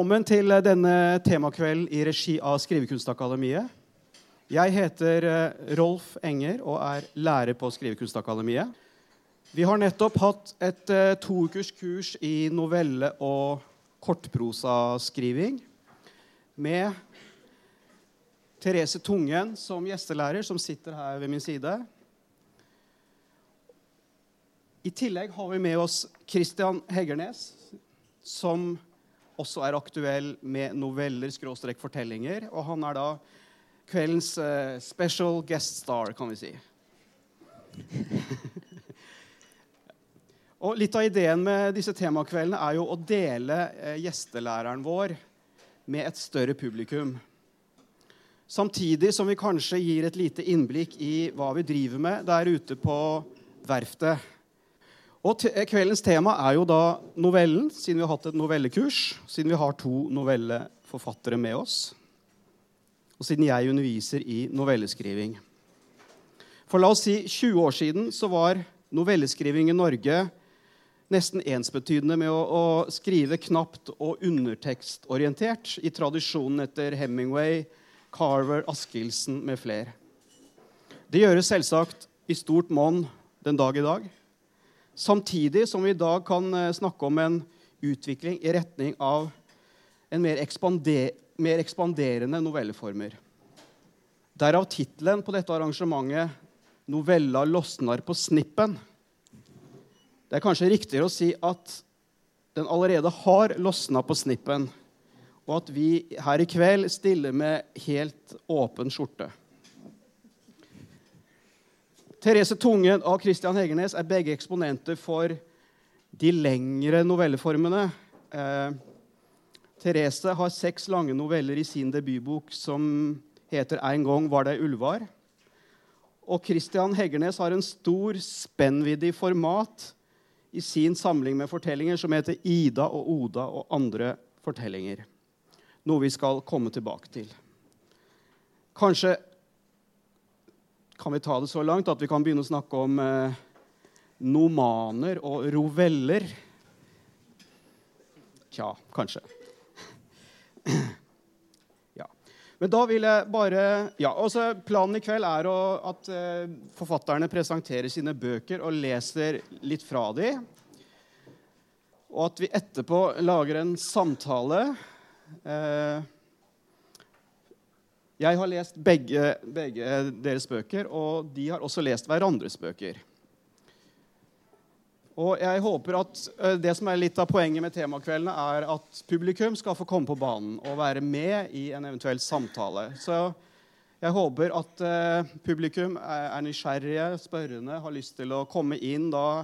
Velkommen til eh, denne temakvelden i regi av Skrivekunstakademiet. Jeg heter eh, Rolf Enger og er lærer på Skrivekunstakademiet. Vi har nettopp hatt et uh, to ukers kurs i novelle- og kortprosaskriving med Therese Tungen som gjestelærer, som sitter her ved min side. I tillegg har vi med oss Christian Heggernes, som også er aktuell med noveller-fortellinger. Og han er da kveldens uh, special guest star, kan vi si. Og Litt av ideen med disse temakveldene er jo å dele uh, gjestelæreren vår med et større publikum. Samtidig som vi kanskje gir et lite innblikk i hva vi driver med der ute på verftet. Og eh, Kveldens tema er jo da novellen, siden vi har hatt et novellekurs. Siden vi har to novelleforfattere med oss. Og siden jeg underviser i novelleskriving. For la oss si 20 år siden så var novelleskriving i Norge nesten ensbetydende med å, å, skrive knapt og undertekstorientert i tradisjonen etter Hemingway, Carver, Askildsen med flere. Det gjøres selvsagt i stort monn den dag i dag. Samtidig som vi i dag kan eh, snakke om en utvikling i retning av en mer, ekspander, mer ekspanderende novelleformer. Derav tittelen på dette arrangementet 'Novella losnar på snippen'. Det er kanskje riktigere å si at den allerede har losna på snippen, og at vi her i kveld stiller med helt åpen skjorte. Therese Tungen og Christian Hegernes er begge eksponenter for de lengre novelleformene. Eh, Therese har seks lange noveller i sin debutbok som heter 'En gang var det ulvar'. Og Christian Heggernes har en stor spennvidde i format i sin samling med fortellinger som heter 'Ida og Oda og andre fortellinger'. Noe vi skal komme tilbake til. Kanskje kan vi ta det så langt at vi kan begynne å snakke om eh, nomaner og roveller. Tja, kanskje. Men da vil jeg bare ja, også Planen i kveld er å, at eh, forfatterne presenterer sine bøker og leser litt fra dem. Og at vi etterpå lager en samtale. Eh, jeg har lest begge, begge deres bøker, og de har også lest hverandres bøker. Og jeg håper at eh, Det som er litt av poenget med temakveldene, er at publikum skal få komme på banen og være med i en eventuell samtale. Så jeg håper at uh, publikum er nysgjerrige, spørrende, har lyst til å komme inn da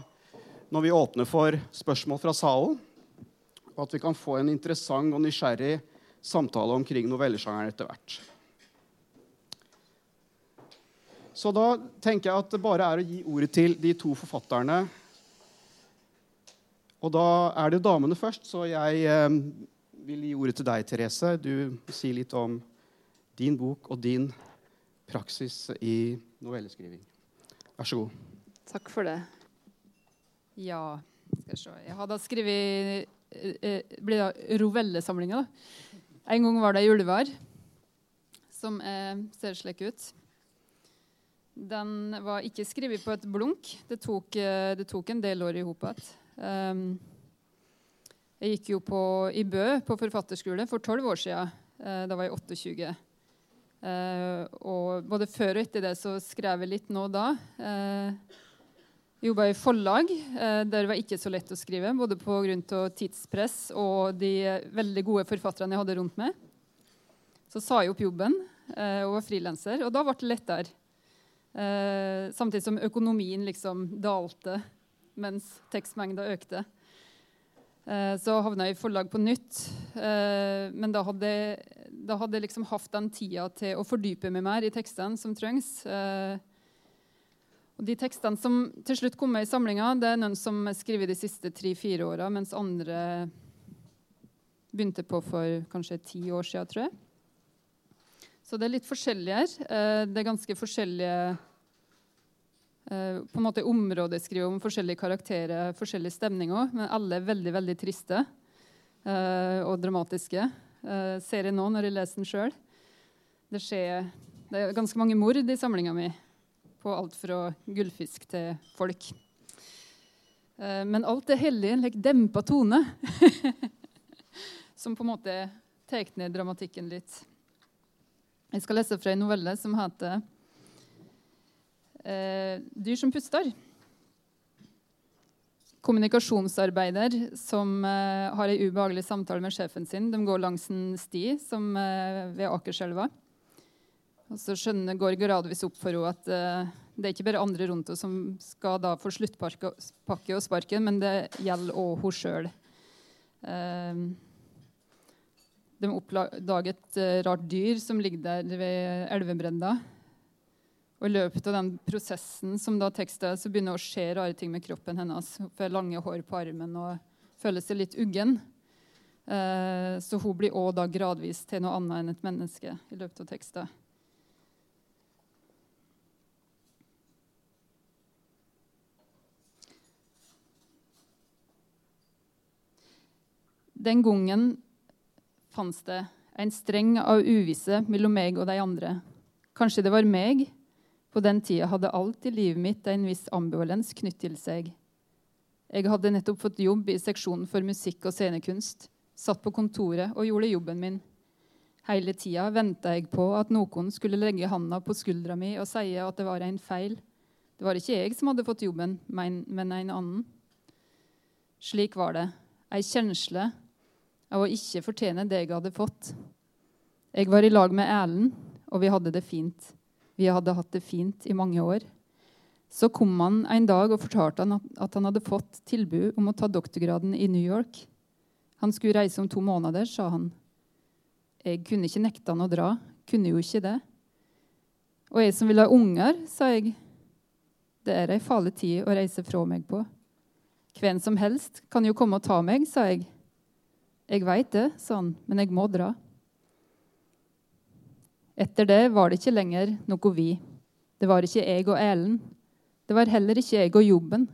når vi åpner for spørsmål fra salen. Og at vi kan få en interessant og nysgjerrig samtale omkring novellesjangeren etter hvert. Så da tenker jeg at det bare er å gi ordet til de to forfatterne og da er det damene først, så jeg eh, vil gi ordet til deg, Therese. Du sier litt om din bok og din praksis i novelleskriving. Vær så god. Takk for det. Ja, skal jeg se. Jeg hadde skrevet eh, eh blir det rovellesamlinga. En gang var det 'Ulvar', som eh, ser slik ut. Den var ikke skrevet på et blunk. Det tok, eh, det tok en del år i hop igjen. Um, jeg gikk jo på, i Bø på forfatterskole for tolv år siden. Uh, da var jeg 28. Uh, og både før og etter det så skrev jeg litt nå da. Uh, jobba i forlag. Der var ikke så lett å skrive, både pga. tidspress og de veldig gode forfatterne jeg hadde rundt meg. Så sa jeg opp jobben og var frilanser, og da ble det lettere. Uh, samtidig som økonomien liksom dalte mens tekstmengda økte. Eh, så havna jeg i forlag på nytt. Eh, men da hadde, da hadde jeg liksom hatt den tida til å fordype meg mer i tekstene som trengs. Og de tekstene som til slutt kom med i samlinga, det er noen som er skrevet de siste tre-fire åra, mens andre begynte på for kanskje ti år siden, tror jeg. Så det er litt forskjellig her. Det er ganske forskjellige Eh, på en måte områdeskrive om forskjellige karakterer, forskjellige stemninger, men alle er veldig veldig triste. eh, og dramatiske. Ser jeg nå når jeg leser den sjøl. Det, det er ganske mange mord i samlinga mi, på alt fra gullfisk til folk. Men alt er hellig, en like dempa tone, som på en måte tar ned dramatikken litt. Jeg skal lese fra en novelle som heter eh, 'Dyr som puster' kommunikasjonsarbeider som eh, har en ubehagelig samtale med sjefen sin. De går langs en sti som, eh, ved Akerselva. Og så skjønner, går gradvis opp for henne at eh, det er ikke bare andre rundt henne som skal da få sluttpakke og sparken, men det gjelder òg henne sjøl. De oppdaget et rart dyr som ligger der ved elvebredda. Og I løpet av den prosessen som da tekstet, så begynner det å skje rare ting med kroppen hennes. Hun får lange hår på armen og føler seg litt uggen. Eh, så hun blir òg da gradvis til noe annet enn et menneske i løpet av teksten. Den gangen fantes det en streng av uvisse mellom meg og de andre. Kanskje det var meg på den tida hadde alt i livet mitt en viss ambivalens knytt til seg. Jeg hadde nettopp fått jobb i seksjonen for musikk og scenekunst, satt på kontoret og gjorde jobben min. Hele tida venta jeg på at noen skulle legge handa på skuldra mi og si at det var en feil. Det var ikke jeg som hadde fått jobben, men en annen. Slik var det. Ei kjensle av å ikke fortjene det jeg hadde fått. Jeg var i lag med Erlend, og vi hadde det fint. Vi hadde hatt det fint i mange år. Så kom han en dag og fortalte han at han hadde fått tilbud om å ta doktorgraden i New York. Han skulle reise om to måneder, sa han. Jeg kunne ikke nekte han å dra. Kunne jo ikke det. Og jeg som vil ha unger, sa jeg. Det er ei farlig tid å reise fra meg på. Hvem som helst kan jo komme og ta meg, sa jeg. Jeg veit det, sa han, men jeg må dra. Etter det var det ikke lenger noe vi. Det var ikke jeg og Elen. Det var heller ikke jeg og jobben.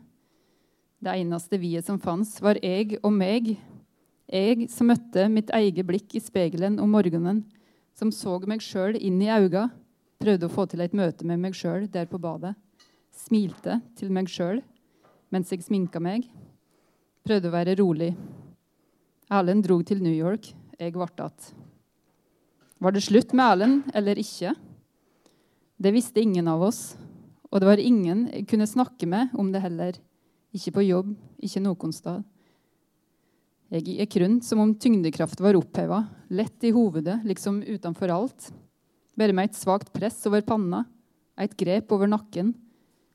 Det eneste vi-et som fantes, var jeg og meg. Jeg som møtte mitt eget blikk i speilet om morgenen, som så meg sjøl inn i auga, prøvde å få til et møte med meg sjøl der på badet. Smilte til meg sjøl mens jeg sminka meg. Prøvde å være rolig. Erlend dro til New York. Jeg ble igjen. Var det slutt med Erlend eller ikke? Det visste ingen av oss, og det var ingen jeg kunne snakke med om det heller. Ikke på jobb, ikke noen sted. Jeg gikk rundt som om tyngdekraft var oppheva, lett i hovedet, liksom utenfor alt. Bare med et svakt press over panna, et grep over nakken.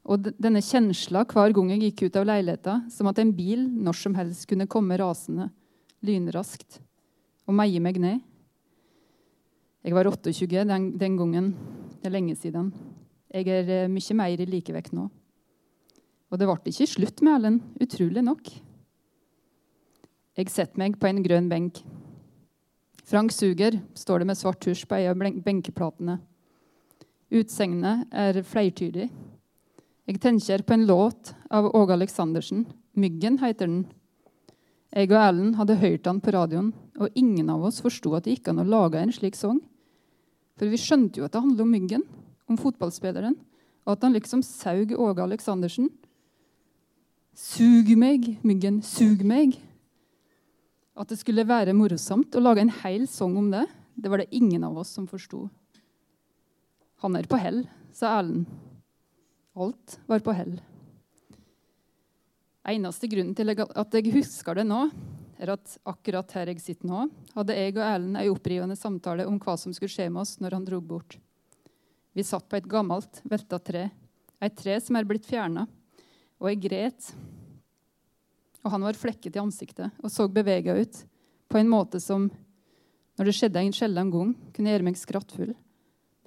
Og denne kjensla hver gang jeg gikk ut av leiligheta, som at en bil når som helst kunne komme rasende, lynraskt, og meie meg ned. Jeg var 28 den, den gangen. Det er lenge siden. Jeg er eh, mye mer i likevekt nå. Og det ble ikke slutt med Erlend, utrolig nok. Jeg setter meg på en grønn benk. Frank Suger står det med svart tusj på en av benkeplatene. Utsegnet er flertydig. Jeg tenker på en låt av Åge Aleksandersen. 'Myggen' heter den. Jeg og Erlend hadde hørt han på radioen, og ingen av oss forsto at det gikk an å lage en slik sang. For vi skjønte jo at det handlet om Myggen, om fotballspilleren, og at han liksom saug Åge Aleksandersen. Sug meg, Myggen, sug meg. At det skulle være morsomt å lage en hel sang om det, det var det ingen av oss som forsto. Han er på hell, sa Erlend. Alt var på hell. Eneste grunnen til at jeg husker det nå, er at akkurat her jeg sitter nå, hadde jeg og Erlend ei opprivende samtale om hva som skulle skje med oss når han dro bort. Vi satt på et gammelt, velta tre, et tre som er blitt fjerna, og jeg gret. Og han var flekket i ansiktet og så bevega ut på en måte som, når det skjedde en sjelden gang, kunne gjøre meg skrattfull.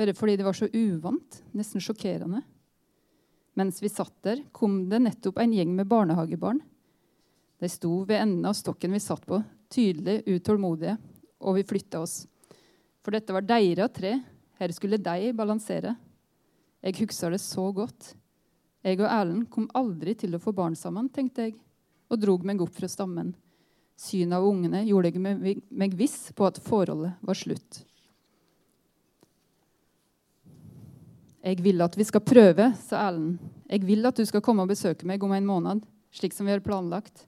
Bare fordi det var så uvant, nesten sjokkerende. Mens vi satt der, kom det nettopp en gjeng med barnehagebarn de sto ved enden av stokken vi satt på, tydelig utålmodige, og vi flytta oss. For dette var deres tre. Her skulle de balansere. Jeg husker det så godt. Jeg og Erlend kom aldri til å få barn sammen, tenkte jeg, og drog meg opp fra stammen. Synet av ungene gjorde jeg meg viss på at forholdet var slutt. Jeg vil at vi skal prøve, sa Erlend. Jeg vil at du skal komme og besøke meg om en måned, slik som vi har planlagt.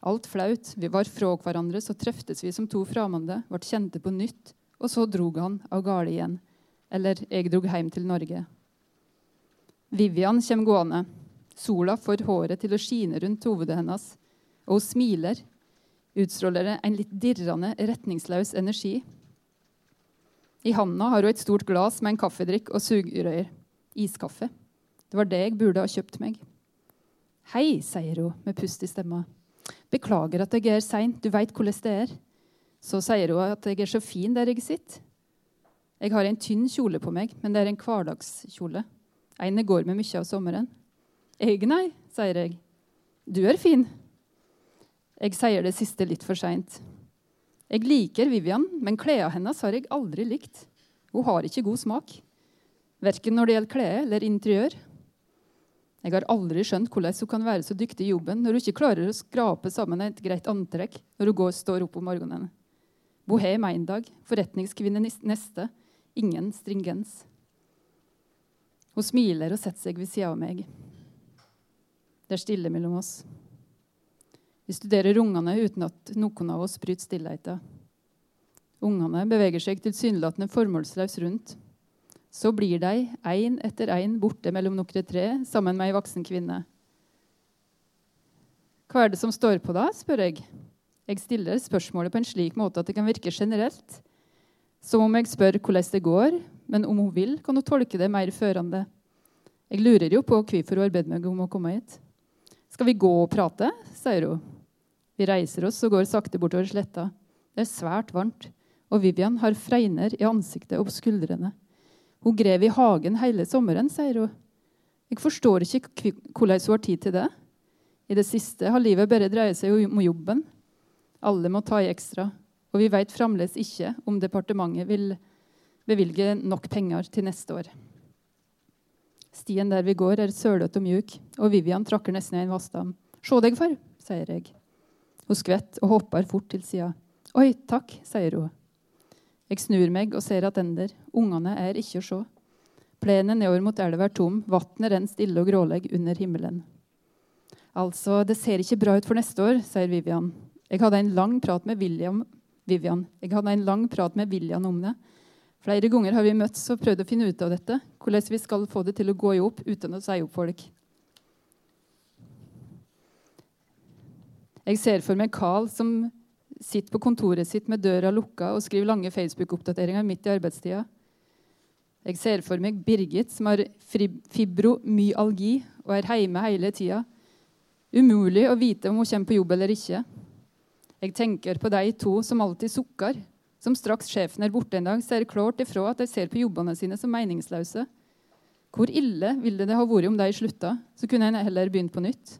Alt flaut, vi var fra hverandre, så treftes vi som to fremmede, ble kjente på nytt, og så drog han av gårde igjen. Eller jeg drog hjem til Norge. Vivian kommer gående. Sola får håret til å skine rundt hovedet hennes, og hun smiler. Utstråler en litt dirrende, retningsløs energi. I handa har hun et stort glass med en kaffedrikk og sugerøyer. Iskaffe. Det var det jeg burde ha kjøpt meg. Hei, sier hun med pust i stemma. Beklager at jeg er sein, du veit hvordan det er. Så sier hun at jeg er så fin der jeg sitter. Jeg har en tynn kjole på meg, men det er en hverdagskjole. En jeg går med mye av sommeren. Jeg, nei, sier jeg. Du er fin. Jeg sier det siste litt for seint. Jeg liker Vivian, men klærne hennes har jeg aldri likt. Hun har ikke god smak. Verken når det gjelder klær eller interiør. Jeg har aldri skjønt hvordan hun kan være så dyktig i jobben når hun ikke klarer å skrape sammen et greit antrekk når hun går, står opp om morgenen. Bohem én dag, forretningskvinne neste. Ingen stringens. Hun smiler og setter seg ved sida av meg. Det er stille mellom oss. Vi studerer ungene uten at noen av oss bryter stillheten. Ungene beveger seg tilsynelatende formålsløst rundt. Så blir de én etter én borte mellom noen tre sammen med ei voksen kvinne. Hva er det som står på da, spør jeg. Jeg stiller spørsmålet på en slik måte at det kan virke generelt. Som om jeg spør hvordan det går, men om hun vil, kan hun tolke det mer førende. Jeg lurer jo på hvorfor hun har bedt meg om å komme hit. Skal vi gå og prate? sier hun. Vi reiser oss og går sakte bortover sletta. Det er svært varmt, og Vivian har fregner i ansiktet og på skuldrene. Hun grev i hagen hele sommeren, sier hun. Jeg forstår ikke hvordan hun har tid til det. I det siste har livet bare dreid seg om jobben. Alle må ta i ekstra. Og vi vet fremdeles ikke om departementet vil bevilge nok penger til neste år. Stien der vi går, er sølete og mjuk, og Vivian trakker nesten i en vassdam. Se deg for, sier jeg. Hun skvetter og hopper fort til sida. Oi, takk, sier hun. Jeg snur meg og ser attender. Ungene er ikke å se. Plenen nedover mot elva er tom. Vannet renner stille og grålegg under himmelen. Altså, det ser ikke bra ut for neste år, sier Vivian. Jeg hadde en lang prat med William, Vivian. Jeg hadde en lang prat med William om det. Flere ganger har vi møttes og prøvd å finne ut av dette. Hvordan vi skal få det til å gå i opp uten å si opp folk. Jeg ser for meg Carl som sitter på kontoret sitt med døra lukka og skriver lange Facebook-oppdateringer midt i arbeidstida. Jeg ser for meg Birgit, som har fibromyalgi og er hjemme hele tida. Umulig å vite om hun kommer på jobb eller ikke. Jeg tenker på de to som alltid sukker, som straks sjefen er borte en dag, ser klart ifra at de ser på jobbene sine som meningsløse. Hvor ille ville det ha vært om de slutta? Så kunne en heller begynt på nytt.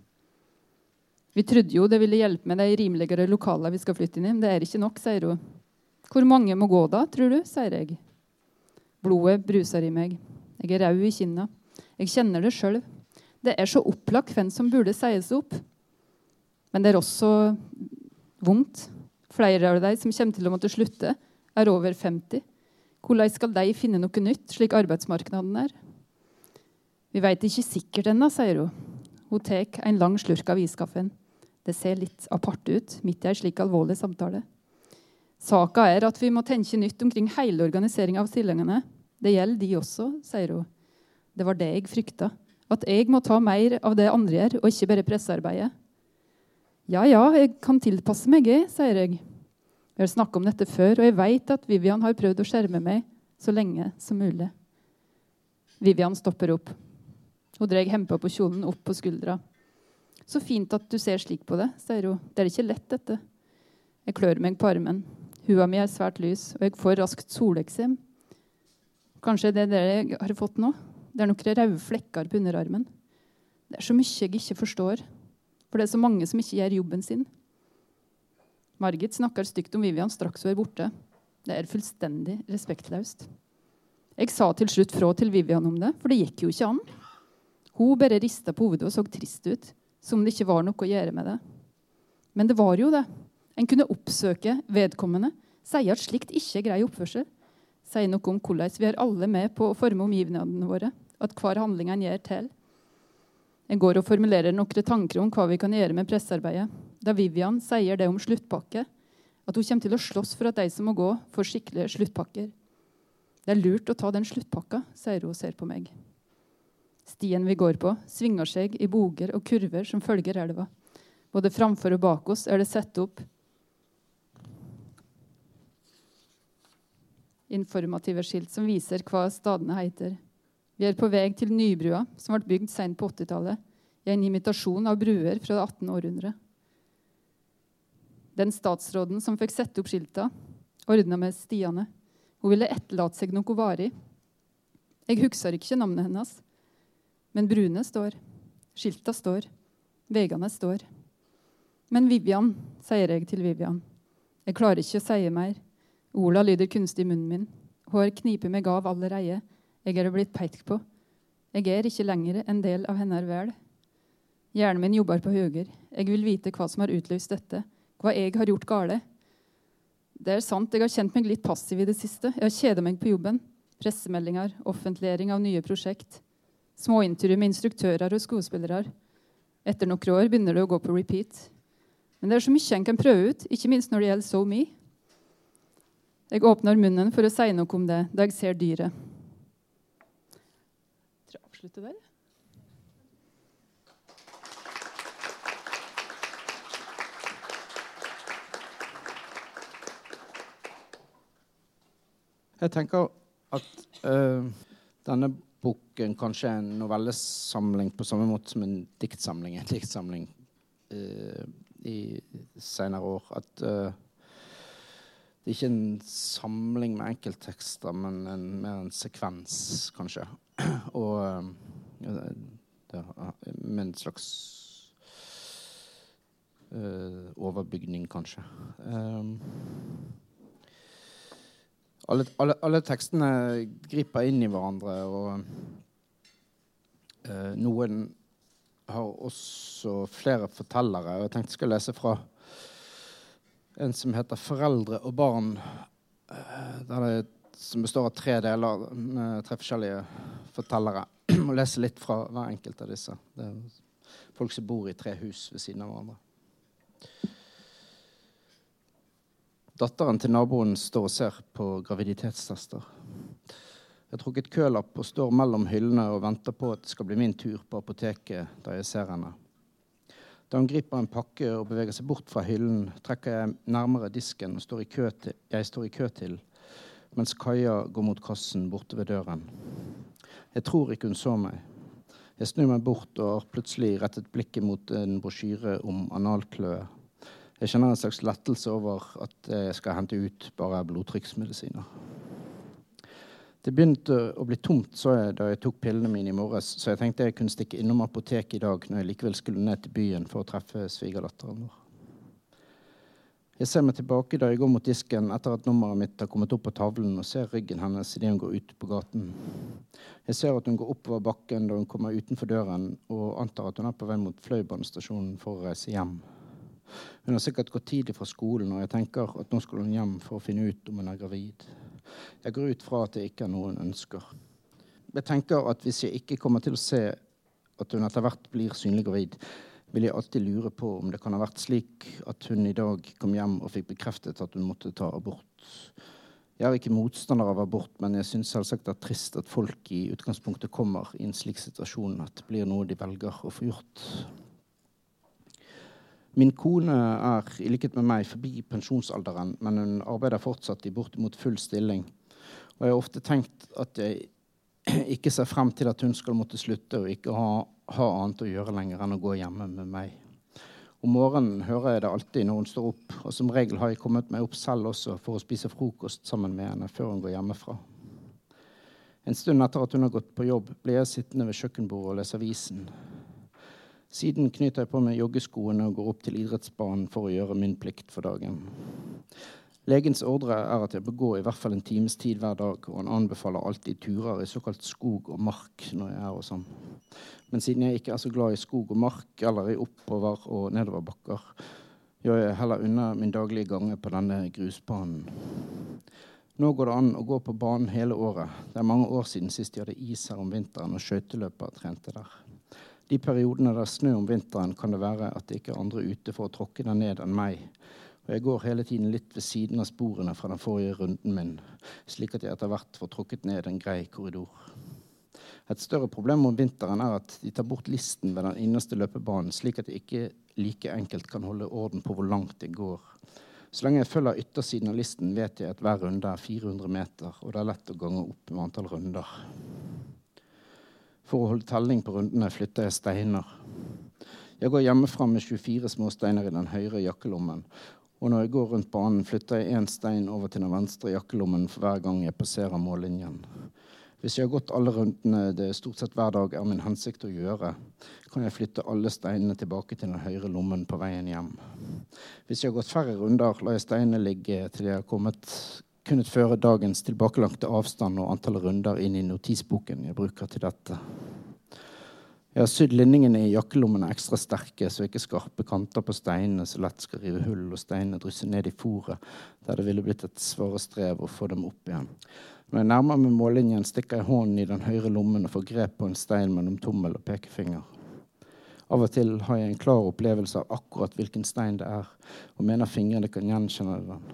Vi trodde jo det ville hjelpe med de rimeligere lokalene vi skal flytte inn i, men det er ikke nok, sier hun. Hvor mange må gå da, tror du, sier jeg. Blodet bruser i meg. Jeg er rød i kinna. Jeg kjenner det sjøl. Det er så opplagt hvem som burde sies opp. Men det er også vondt. Flere av de som kommer til å måtte slutte, er over 50. Hvordan skal de finne noe nytt, slik arbeidsmarkedet er? Vi veit ikke sikkert ennå, sier hun. Hun tar en lang slurk av iskaffen. Det ser litt apart ut midt i ei slik alvorlig samtale. Saka er at vi må tenke nytt omkring hele organiseringa av stillingene. Det gjelder de også, sier hun. Det var det jeg frykta. At jeg må ta mer av det andre gjør, og ikke bare pressearbeidet. Ja, ja, jeg kan tilpasse meg, jeg, sier jeg. Vi har snakka om dette før, og jeg veit at Vivian har prøvd å skjerme meg så lenge som mulig. Vivian stopper opp. Hun drar hempa på kjolen opp på skuldra. Så fint at du ser slik på det, sier hun. Det er ikke lett, dette. Jeg klør meg på armen. Hua mi er svært lys, og jeg får raskt soleksem. Kanskje det er det jeg har fått nå? Det er noen røde flekker på underarmen. Det er så mye jeg ikke forstår, for det er så mange som ikke gjør jobben sin. Margit snakker stygt om Vivian straks hun er borte. Det er fullstendig respektløst. Jeg sa til slutt fra til Vivian om det, for det gikk jo ikke an. Hun bare rista på hodet og så trist ut som det ikke var noe å gjøre med det. Men det var jo det. En kunne oppsøke vedkommende, si at slikt ikke er grei oppførsel. Si noe om hvordan vi er alle med på å forme omgivelsene våre, at hver handling en gjør, til. En går og formulerer noen tanker om hva vi kan gjøre med pressearbeidet. Da Vivian sier det om sluttpakke, at hun kommer til å slåss for at de som må gå, får skikkelige sluttpakker. Det er lurt å ta den sluttpakka, sier hun og ser på meg. Stien vi går på, svinger seg i boger og kurver som følger elva. Både framfor og bak oss er det satt opp informative skilt som viser hva stadene heter. Vi er på vei til Nybrua, som ble bygd sent på 80-tallet, i en imitasjon av bruer fra det 18. århundre. Den statsråden som fikk sette opp skilta, ordna med stiene. Hun ville etterlate seg noe varig. Jeg husker ikke navnet hennes, men brune står, skilta står, veiene står. Men Vivian, sier jeg til Vivian. Jeg klarer ikke å si mer. Ola lyder kunstig i munnen min. Hår kniper meg av allereie. Jeg er blitt pekt på. Jeg er ikke lenger en del av hennes vel. Hjernen min jobber på høyere. Jeg vil vite hva som har utløst dette, hva jeg har gjort gale. Det er sant, jeg har kjent meg litt passiv i det siste. Jeg har kjeda meg på jobben. Pressemeldinger, offentliggjøring av nye prosjekt. Småintervju med instruktører og skuespillere. Etter noen år begynner det å gå på repeat. Men det er så mye en kan prøve ut, ikke minst når det gjelder So Me. Jeg åpner munnen for å si noe om det da jeg ser dyret. Jeg der. Jeg tenker at uh, denne boken kanskje en novellesamling på samme måte som en diktsamling. En diktsamling uh, i senere år. At uh, det er ikke en samling med enkelttekster, men en, mer en sekvens, kanskje. Og uh, det, med en slags overbygning, kanskje. Um, alle, alle, alle, tekstene griper inn i hverandre, og noen har også flere fortellere. og Jeg tenkte jeg skulle lese fra en som heter 'Foreldre og barn'. Eh, det, som består av tre deler med tre forskjellige fortellere. Og lese litt fra hver enkelt av disse. Det er folk som bor i tre hus ved siden av hverandre. Datteren til naboen står og ser på graviditetstester. Jeg har trukket kølapp og står mellom hyllene og venter på at det skal bli min tur på apoteket da jeg ser henne. Da hun griper en pakke og beveger seg bort fra hyllen, trekker jeg nærmere disken og står til, jeg står i kø til, mens Kaja går mot kassen borte ved døren. Jeg tror ikke hun så meg. Jeg snur meg bort og har plutselig rettet blikket mot en brosjyre om analkløe. Jeg kjenner en slags lettelse over at jeg skal hente ut bare blodtrykksmedisiner. Det begynte å bli tomt så jeg, da jeg tok pillene mine i morges, så jeg tenkte jeg kunne stikke innom apoteket i dag når jeg likevel skulle ned til byen for å treffe svigerdatteren vår. Jeg ser meg tilbake da jeg går mot disken etter at nummeret mitt har kommet opp på tavlen, og ser ryggen hennes idet hun går ut på gaten. Jeg ser at hun går oppover bakken da hun kommer utenfor døren, og antar at hun er på vei mot Fløibanestasjonen for å reise hjem. Hun har sikkert gått tidlig fra skolen, og jeg tenker at nå skal hun hjem for å finne ut om hun er gravid. Jeg går ut fra at det ikke er noe hun ønsker. Jeg tenker at hvis jeg ikke kommer til å se at hun etter hvert blir synlig gravid, vil jeg alltid lure på om det kan ha vært slik at hun i dag kom hjem og fikk bekreftet at hun måtte ta abort. Jeg er ikke motstander av abort, men jeg syns selvsagt det er trist at folk i utgangspunktet kommer i en slik situasjon at det blir noe de velger å få gjort. Min kone er i likhet med meg forbi pensjonsalderen, men hun arbeider fortsatt i bortimot full stilling. Og jeg har ofte tenkt at jeg ikke ser frem til at hun skal måtte slutte og ikke ha, ha annet å gjøre lenger enn å gå hjemme med meg. Om morgenen hører jeg det alltid når hun står opp, og som regel har jeg kommet meg opp selv også for å spise frokost sammen med henne før hun går hjemmefra. En stund etter at hun har gått på jobb, blir jeg sittende ved kjøkkenbordet og lese avisen. Siden knyter jeg på meg joggeskoene og går opp til idrettsbanen for å gjøre min plikt for dagen. Legens ordre er at jeg bør gå i hvert fall en times tid hver dag, og han anbefaler alltid turer i såkalt skog og mark når jeg er hos ham. Men siden jeg ikke er så glad i skog og mark eller i oppover- og nedoverbakker, gjør jeg heller unna min daglige gange på denne grusbanen. Nå går det an å gå på banen hele året. Det er mange år siden sist de hadde is her om vinteren og skøyteløper trente der. De periodene det er snø om vinteren, kan det være at det ikke er andre ute for å tråkke den ned enn meg. Og jeg går hele tiden litt ved siden av sporene fra den forrige runden min, slik at jeg etter hvert får tråkket ned en grei korridor. Et større problem om vinteren er at de tar bort listen ved den innerste løpebanen, slik at jeg ikke like enkelt kan holde orden på hvor langt jeg går. Så lenge jeg følger yttersiden av listen, vet jeg at hver runde er 400 meter, og det er lett å gange opp med antall runder. For å holde telling på rundene flytter jeg steiner. Jeg går hjemmefra med 24 små steiner i den høyre jakkelommen. Og når jeg går rundt banen, flytter jeg én stein over til den venstre jakkelommen for hver gang jeg passerer mållinjen. Hvis jeg har gått alle rundene det stort sett hver dag er min hensikt å gjøre, kan jeg flytte alle steinene tilbake til den høyre lommen på veien hjem. Hvis jeg har gått færre runder, lar jeg steinene ligge til jeg har kommet, kunnet føre dagens tilbakelagte avstand og antall runder inn i notisboken jeg bruker til dette. Jeg har sydd linningene i jakkelommene ekstra sterke, så ikke skarpe kanter på steinene så lett skal rive hull og steinene drysse ned i fòret, der det ville blitt et svare strev å få dem opp igjen. Når jeg nærmer meg mållinjen, stikker jeg hånden i den høyre lommen og får grep på en stein mellom tommel og pekefinger. Av og til har jeg en klar opplevelse av akkurat hvilken stein det er, og mener fingrene kan gjenkjenne den.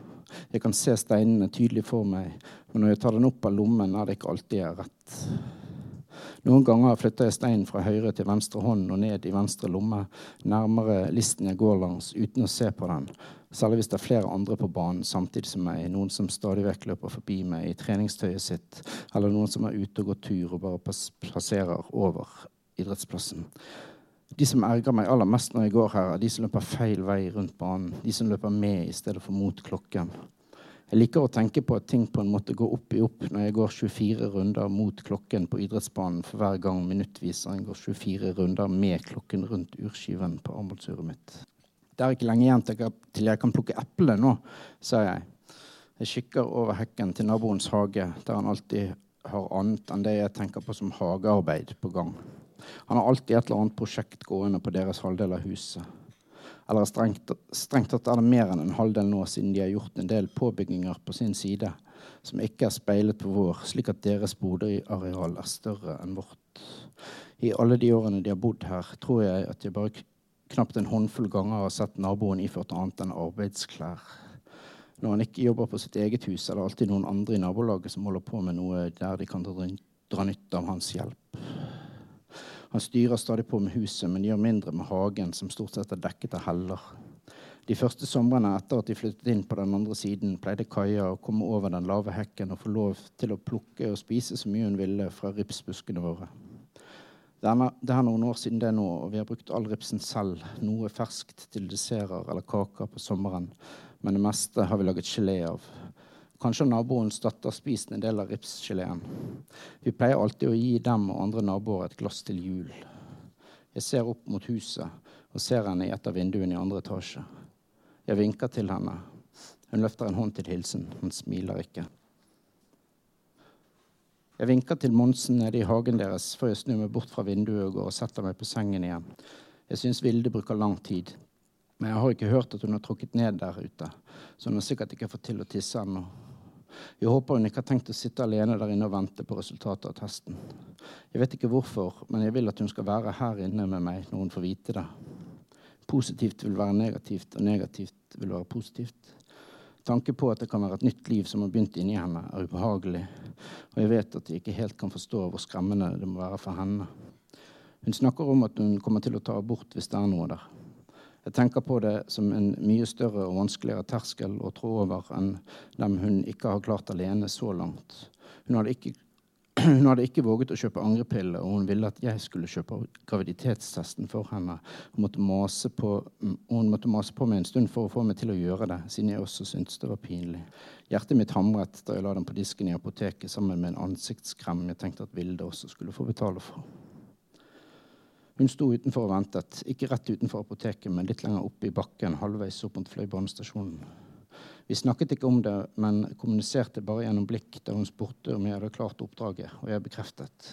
Jeg kan se steinene tydelig for meg, men når jeg tar den opp av lommen, er det ikke alltid jeg har rett. Noen ganger flytter jeg steinen fra høyre til venstre hånd og ned i venstre lomme, nærmere listen jeg går langs, uten å se på den, Særlig hvis det er flere andre på banen samtidig som meg. Noen som stadig vekk løper forbi meg i treningstøyet sitt, eller noen som er ute og går tur og bare passerer over idrettsplassen. De som erger meg aller mest når jeg går her, er de som løper feil vei rundt banen. De som løper med i stedet for mot klokken. Jeg liker å tenke på at ting på en måte går opp i opp når jeg går 24 runder mot klokken på idrettsbanen for hver gang minuttviseren går 24 runder med klokken rundt urskiven på armbåndsuret mitt. Det er ikke lenge igjen til jeg kan plukke eplene nå, sa jeg. Jeg kikker over hekken til naboens hage, der han alltid har annet enn det jeg tenker på som hagearbeid på gang. Han har alltid et eller annet prosjekt gående på deres halvdel av huset. Eller strengt, strengt tatt er det mer enn en halvdel nå, siden de har gjort en del påbygginger på sin side som ikke er speilet på vår, slik at deres boligareal er større enn vårt. I alle de årene de har bodd her, tror jeg at jeg bare knapt en håndfull ganger har sett naboen iført annet enn arbeidsklær. Når han ikke jobber på sitt eget hus, er det alltid noen andre i nabolaget som holder på med noe der de kan dra nytte av hans hjelp. Han styrer stadig på med huset, men gjør mindre med hagen, som stort sett er dekket av heller. De første somrene etter at de flyttet inn på den andre siden, pleide Kaja å komme over den lave hekken og få lov til å plukke og spise så mye hun ville fra ripsbuskene våre. Det er, noen år siden det nå, og vi har brukt all ripsen selv. Noe ferskt til desserter eller kaker på sommeren, men det meste har vi laget gelé av. Kanskje naboens datter spist en del av ripsgeleen. Vi pleier alltid å gi dem og andre naboer et glass til jul. Jeg ser opp mot huset og ser henne i et av vinduene i andre etasje. Jeg vinker til henne. Hun løfter en hånd til hilsen. Hun smiler ikke. Jeg vinker til Monsen nede i hagen deres før jeg snur meg bort fra vinduet og går og setter meg på sengen igjen. Jeg syns Vilde bruker lang tid. Men jeg har ikke hørt at hun har trukket ned der ute, så hun har sikkert ikke fått til å tisse ennå. Jeg håper hun ikke har tenkt å sitte alene der inne og vente på resultatet av testen. Jeg vet ikke hvorfor, men jeg vil at hun skal være her inne med meg når hun får vite det. Positivt vil være negativt, og negativt vil være positivt. Tanke på at det kan være et nytt liv som har begynt inni henne, er ubehagelig. Og jeg vet at jeg ikke helt kan forstå hvor skremmende det må være for henne. Hun snakker om at hun kommer til å ta abort hvis det er noe der. Jeg tenker på det som en mye større og vanskeligere terskel å trå over enn dem hun ikke har klart alene så langt. Hun hadde ikke hun hadde ikke våget å kjøpe angrepille, og hun ville at jeg skulle kjøpe graviditetstesten for henne. Hun måtte, mase på, hun måtte mase på meg en stund for å få meg til å gjøre det, siden jeg også syntes det var pinlig. Hjertet mitt hamret da jeg la den på disken i apoteket sammen med en ansiktskrem jeg tenkte at Vilde også skulle få betale for. Hun sto utenfor og ventet, ikke rett utenfor apoteket, men litt lenger oppe i bakken, halvveis opp mot Fløibanestasjonen. Vi snakket ikke om det, men kommuniserte bare gjennom blikk da hun spurte om jeg hadde klart oppdraget, og jeg bekreftet.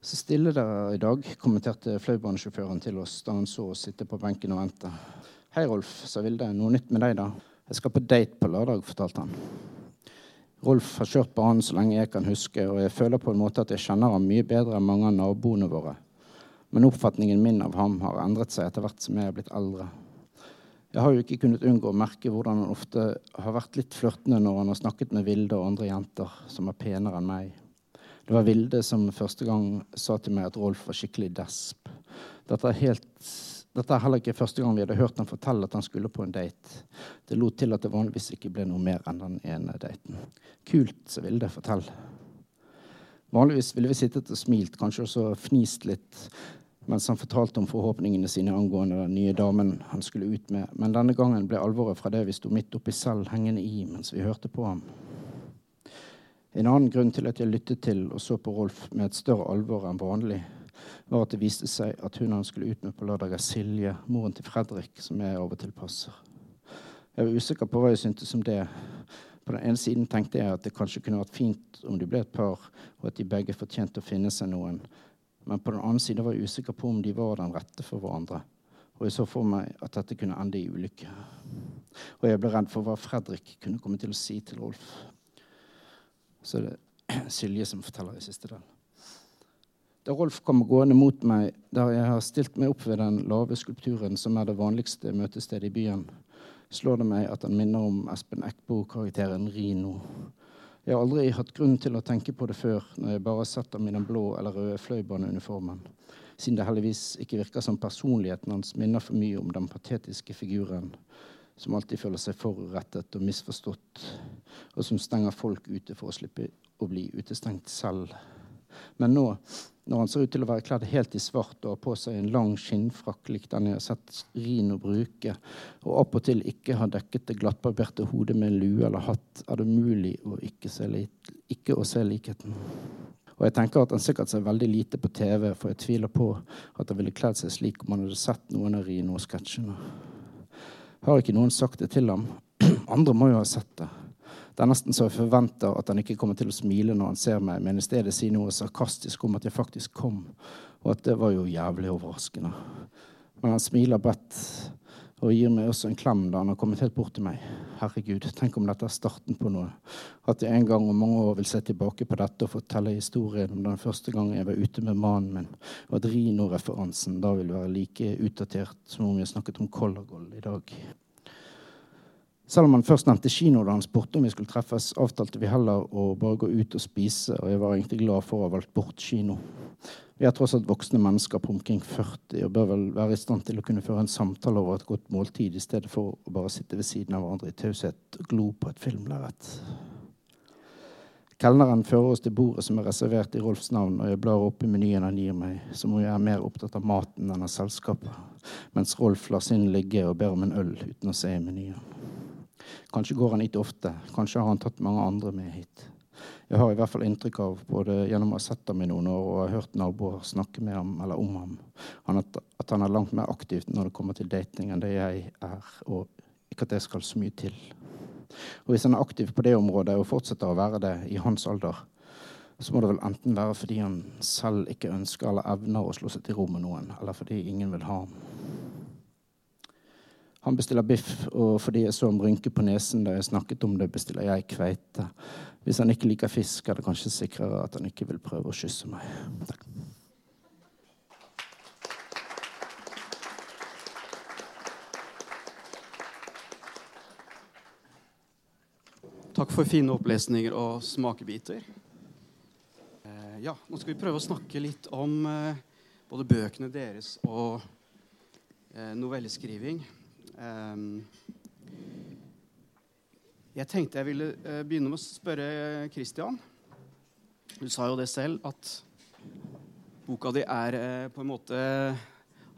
Så stille dere i dag, kommenterte fløibanesjåføren til oss da han så oss sitte på benken og vente. Hei, Rolf, sa Vilde. Noe nytt med deg, da? Jeg skal på date på lørdag, fortalte han. Rolf har kjørt banen så lenge jeg kan huske, og jeg føler på en måte at jeg kjenner ham mye bedre enn mange av naboene våre. Men oppfatningen min av ham har endret seg etter hvert som jeg er blitt eldre. Jeg har jo ikke kunnet unngå å merke hvordan han ofte har vært litt flørtende når han har snakket med Vilde og andre jenter som er penere enn meg. Det var Vilde som første gang sa til meg at Rolf var skikkelig desp. Dette er, helt, dette er heller ikke første gang vi hadde hørt han fortelle at han skulle på en date. Det lot til at det vanligvis ikke ble noe mer enn den ene daten. Kult, så ville det fortelle. Vanligvis ville vi sittet og smilt, kanskje også fnist litt mens han fortalte om forhåpningene sine angående den nye damen han skulle ut med. Men denne gangen ble alvoret fra det vi sto midt oppi selv, hengende i mens vi hørte på ham. En annen grunn til at jeg lyttet til og så på Rolf med et større alvor enn vanlig, var at det viste seg at hun han skulle ut med på lørdag, er Silje, moren til Fredrik, som jeg av og til passer. Jeg var usikker på hva jeg syntes om det. På den ene siden tenkte jeg at det kanskje kunne vært fint om de ble et par, og at de begge fortjente å finne seg noen. Men på den annen side var jeg usikker på om de var den rette for hverandre. Og jeg så for meg at dette kunne ende i ulykke. Og jeg ble redd for hva Fredrik kunne komme til å si til Rolf. Så det er Silje som forteller i siste del. Da Rolf kommer gående mot meg, der jeg har stilt meg opp ved den lave skulpturen som er det vanligste møtestedet i byen, slår det meg at han minner om Espen Eckbo-karakteren Rino jeg har aldri hatt grunn til å tenke på det før når jeg bare har sett ham i den blå eller røde fløibaneuniformen, siden det heldigvis ikke virker som personligheten hans minner for mye om den patetiske figuren som alltid føler seg forurettet og misforstått, og som stenger folk ute for å slippe å bli utestengt selv. Men nå når han ser ut til å være kledd helt i svart og har på seg en lang skinnfrakk lik den jeg har sett Rino bruke, og opp og til ikke har dekket det glattbarberte hodet med lue eller hatt, er det umulig å ikke, ikke å se likheten. Og jeg tenker at han sikkert ser veldig lite på TV, for jeg tviler på at han ville kledd seg slik om han hadde sett noen av Rino-sketsjene. Har ikke noen sagt det til ham? Andre må jo ha sett det. Det er nesten så jeg forventer at han ikke kommer til å smile når han ser meg, men i stedet si noe sarkastisk om at jeg faktisk kom, og at det var jo jævlig overraskende. Men han smiler bredt og gir meg også en klem da han har kommet helt bort til meg. Herregud, tenk om dette er starten på noe. At jeg en gang om mange år vil se tilbake på dette og fortelle historien om den første gangen jeg var ute med mannen min, og at Rino-referansen da vil være like utdatert som om vi snakket om Colorgold i dag. Selv om han først nevnte kino da han spurte om vi skulle treffes, avtalte vi heller å bare gå ut og spise, og jeg var egentlig glad for å ha valgt bort kino. Vi er tross alt voksne mennesker på omkring 40 og bør vel være i stand til å kunne føre en samtale over et godt måltid i stedet for å bare sitte ved siden av hverandre i taushet og glo på et filmlerret. Kelneren fører oss til bordet som er reservert i Rolfs navn, og jeg blar opp i menyen han gir meg, som om jeg er mer opptatt av maten enn av selskapet, mens Rolf lar sin ligge og ber om en øl uten å se i menyen. Kanskje går han hit ofte. Kanskje har han tatt mange andre med hit. Jeg har i hvert fall inntrykk av, både gjennom å ha sett ham i noen år og har hørt naboer snakke med ham eller om ham, at han er langt mer aktiv når det kommer til dating enn det jeg er, og ikke at det skal så mye til. Og hvis han er aktiv på det området og fortsetter å være det i hans alder, så må det vel enten være fordi han selv ikke ønsker eller evner å slå seg til ro med noen, eller fordi ingen vil ha ham. Han bestiller biff, og fordi jeg så ham rynke på nesen da jeg snakket om det, bestiller jeg kveite. Hvis han ikke liker fisk, er det kanskje sikrere at han ikke vil prøve å kysse meg. Takk. Takk for fine opplesninger og smakebiter. Eh, ja, nå skal vi prøve å snakke litt om eh, både bøkene deres og eh, novelleskriving. Ehm, jeg tenkte jeg ville eh, begynne med å spørre Christian. Du sa jo det selv, at boka di er eh, på en måte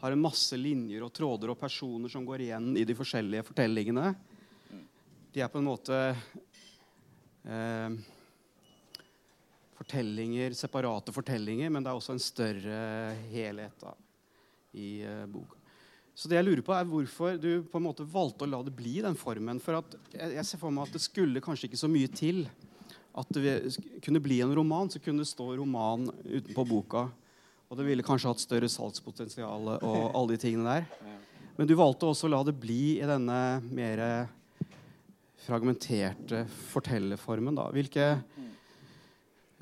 har en masse linjer og tråder og personer som går igjen i de forskjellige fortellingene. De er på en måte eh, fortellinger, separate fortellinger, men det er også en større helhet da, i eh, boka. Så det jeg lurer på er hvorfor du på en måte valgte å la det bli den formen. For jeg, ser for meg at det skulle kanskje ikke så mye til at det kunne bli en roman. Så kunne det stå roman utenpå boka. Og det ville kanskje hatt større salgspotensial og alle de tingene der. Men du valgte også å la det bli i denne mer fragmenterte fortellerformen. Hvilke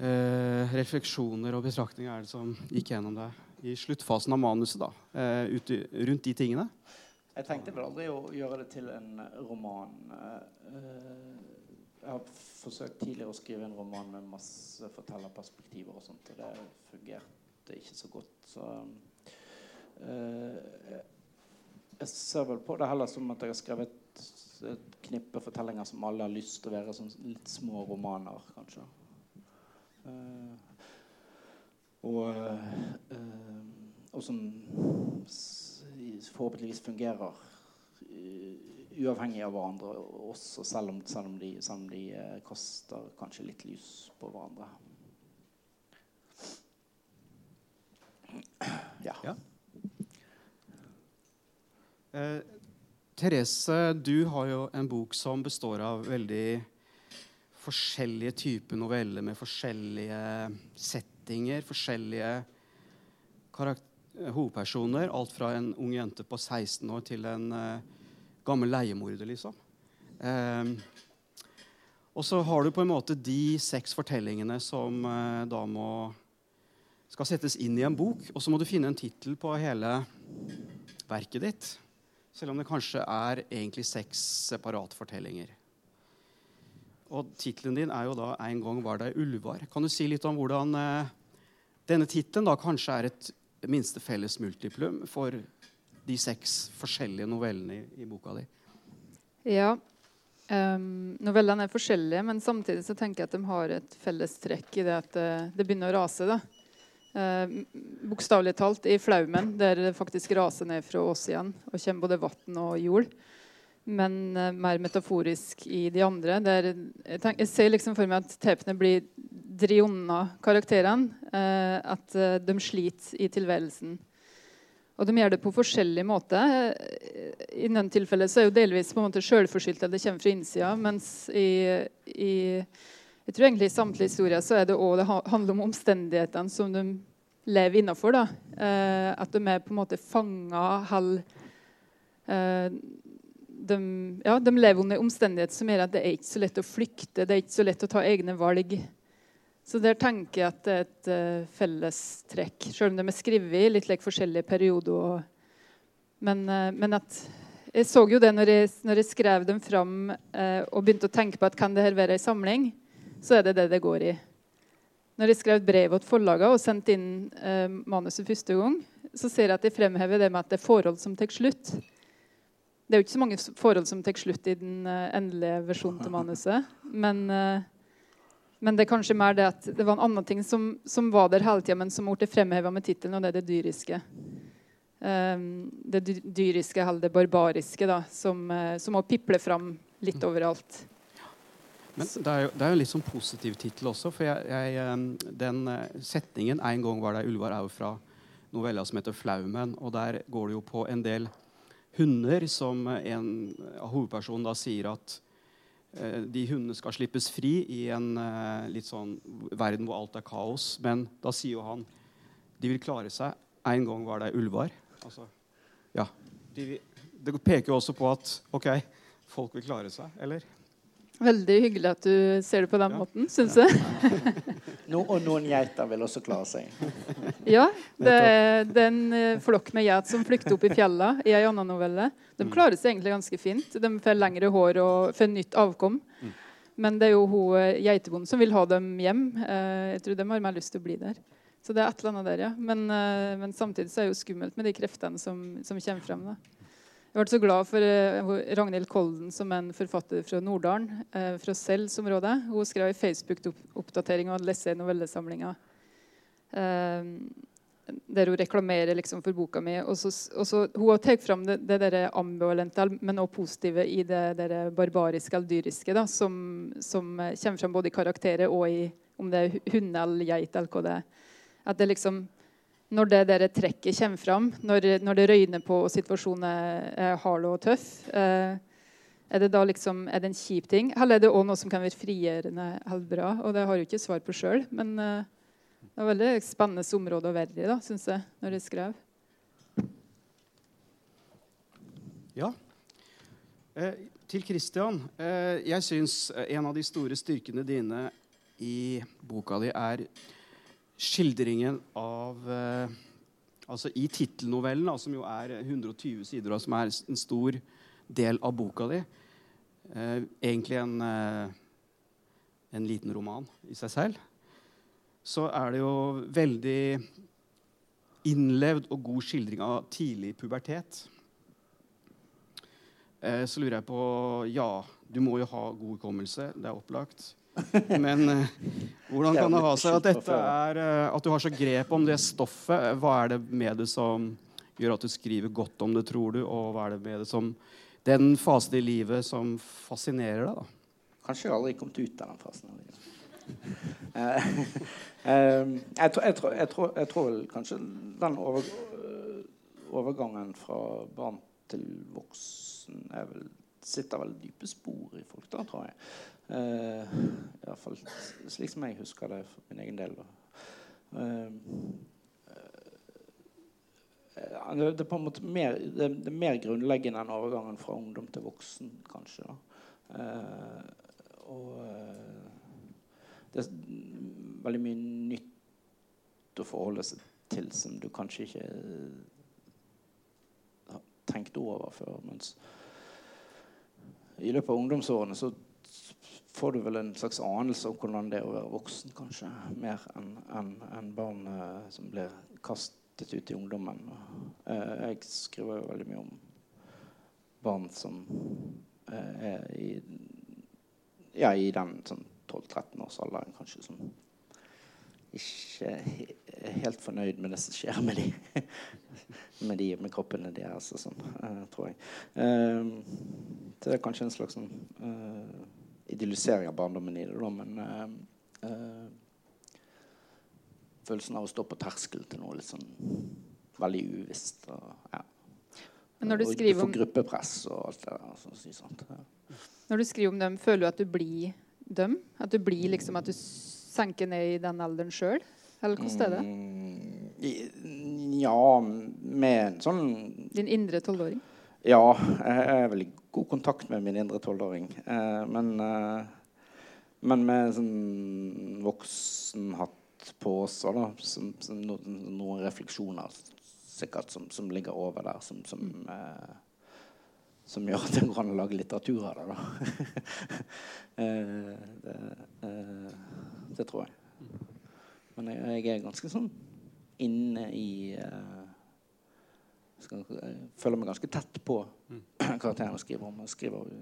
eh, refleksjoner og betraktninger er det som gikk gjennom deg i sluttfasen av manuset? da, eh, ut, rundt de tingene? Jeg tenkte vel aldri å gjøre det til en roman. Eh, jeg har forsøkt tidligere å skrive en roman med masse fortellerperspektiver og sånt, og det fungerte ikke så godt. Så jeg ser vel på det heller som at jeg har skrevet et knippe fortellinger som alle har lyst til å være sånn litt små romaner, kanskje. Uh, og, uh, og som forhåpentligvis fungerer uavhengig av hverandre, også selv om, selv om de, selv om de eh, kaster kanskje litt lys på hverandre. Ja. ja. Eh, Therese, du har jo en bok som består av veldig forskjellige typer noveller med forskjellige settinger, forskjellige hovedpersoner. Alt fra en ung jente på 16 år til en uh, gammel leiemorder, liksom. Um, og så har du på en måte de seks fortellingene som uh, da må skal settes inn i en bok. Og så må du finne en tittel på hele verket ditt. Selv om det kanskje er egentlig seks separate fortellinger. Og tittelen din er jo da 'En gang var det ulvar'. Kan du si litt om hvordan eh, denne tittelen kanskje er et minste felles multiplum for de seks forskjellige novellene i, i boka di? Ja. Um, novellene er forskjellige, men samtidig så tenker jeg at de har et felles trekk i det at det, eh, det begynner å rase. da. Uh, Bokstavelig talt i Flaumen, der det faktisk raser ned fra oss igjen og kommer både vann og jord. Men uh, mer metaforisk i de andre. Der jeg, tenker, jeg ser liksom for meg at tepene blir dritt unna karakterene. Uh, at de sliter i tilværelsen. Og de gjør det på forskjellig måte. I noen tilfeller så er jo delvis på en måte selvforskyldt at det kommer fra innsida. Mens i, i, jeg tror egentlig i samtlige historier så er det òg det handler om omstendighetene som de lever innafor. Eh, at de er på en måte fanga halv eh, de, ja, de lever under omstendigheter som gjør at det er ikke så lett å flykte, det er ikke så lett å ta egne valg. Så der tenker jeg at det er et uh, felles trekk, selv om de er skrevet i litt like, forskjellige perioder. Men, uh, men, at jeg så jo det når jeg, når jeg skrev dem fram uh, og begynte å tenke på at kan det her være en samling, så er det det det går i. Når jeg skrev brev til forlagene og sendte inn manuset første gang, så ser jeg at de fremhever det med at det er forhold som tar slutt. Det er jo ikke så mange forhold som tar slutt i den endelige versjonen til manuset. Men men det er kanskje mer det at det var en annen ting som, som var der hele tida, men som ble fremheva med tittelen, og det er det dyriske. Um, det dyriske eller det barbariske, da, som, uh, som må piple fram litt overalt. Men det er jo, det er jo en litt sånn positiv tittel også. For jeg, jeg, ehm, den setningen 'En gang var det ulvar' er jo fra novella som heter 'Flaumen'. Og der går det jo på en del hunder som en av hovedpersonen da sier at Eh, de hundene skal slippes fri i en eh, litt sånn verden hvor alt er kaos. Men da sier jo han de vil klare seg. En gang var det ulvar. Altså, ja. De, det peker jo også på at OK, folk vil klare seg, eller? Veldig hyggelig at du ser det på den ja. måten, syns ja. jeg. no, og noen geiter vil også klare seg. ja. Det, det er en uh, flokk med geit som flykter opp i fjellene i ei annen novelle. De mm. klarer seg egentlig ganske fint. De får lengre hår og får nytt avkom. Mm. Men det er jo hun uh, geitebonden som vil ha dem hjem. Uh, jeg tror de har mer lyst til å bli der. Så det er et eller annet der, ja. Men, men samtidig så er det jo skummelt med de kreftene som, som kommer frem. da. Jeg ble så glad for uh, Ragnhild Kolden, som er en forfatter fra Norddalen, uh, fra Sels-området. Hun skrev en Facebook-oppdatering og leste novellesamlinga. Uh, der hun reklamerer liksom, for boka mi. Og så, og så, hun har tatt fram det, det der ambivalente, men også positive i det der barbariske eller dyriske, da, som, som, kommer fram både i karakterer og i om det er hund eller geit. eller hva det er. At det liksom når det der trekket kommer fram, når, når, det røyner på og situasjonen er hard og tøff, eh, er det da liksom, er det en kjip ting? Eller er det òg noe som kan være frigjørende eller bra? Og det har jeg jo ikke svar på sjøl, men det Det et veldig spennende område å være i, da, syns jeg, når jeg skrev. Ja. Eh, til Christian. Eh, jeg syns en av de store styrkene dine i boka di er skildringen av eh, Altså i tittelnovellen, som jo er 120 sider, og som er en stor del av boka di. Eh, egentlig en, eh, en liten roman i seg selv. Så er det jo veldig innlevd og god skildring av tidlig pubertet. Eh, så lurer jeg på Ja, du må jo ha god hukommelse. Det er opplagt. Men eh, hvordan kan det ha seg at, er, eh, at du har så grep om det stoffet? Hva er det med det som gjør at du skriver godt om det, tror du? Og hva er det med det som Den fasen i livet som fascinerer deg, da? Kanskje jeg aldri kommet ut av den fasen. uh, uh, jeg, tror, jeg, tror, jeg, tror, jeg, tror, vel kanskje den over, overgangen fra barn til voksen er vel, sitter veldig dype spor i folk, da, tror jeg. Uh, Iallfall slik som jeg husker det for min egen del. Uh, det, det, er mer, det, det, er mer grunnleggende enn overgangen fra ungdom til voksen, kanskje. Uh, og det er veldig mye nytt å forholde seg til som du kanskje ikke har tenkt over før. Mens i løpet av ungdomsårene så får du vel en slags anelse om hvordan det er å være voksen, kanskje. Mer enn en, en barn uh, som blir kastet ut i ungdommen. Uh, jeg skriver jo veldig mye om barn som uh, er i, ja, i den sånn 12-13-årsalderen, kanskje, som ikke helt fornøyd med det som skjer med de, med, de, med kroppene deres og sånn, tror jeg. det er kanskje en slags sånn idyllisering av barndommen i det, da, men uh, uh, Følelsen av å stå på terskel til noe litt sånn veldig uvisst. Og, ja. Men når du, skriver du får gruppepress og alt det der. Så, sånt, ja. Når du skriver om dem, føler du at du blir dem? At du blir liksom at du senker ned i den alderen sjøl? Eller hvordan er det? Mm, ja, med en sånn Din indre tolvåring? Ja, jeg er veldig god kontakt med min indre tolvåring. Eh, men, eh, men med sånn voksenhatt på også, da. Som, som no, noen refleksjoner sikkert som, som, ligger over der, som, som, eh, som gjør at det går an å lage litteratur av det. Eh, det, eh, det, tror jeg. Men jeg, jeg er ganske sånn inne i uh, skal, jeg føler meg ganske tett på mm. karakteren jeg skriver om. Jeg skriver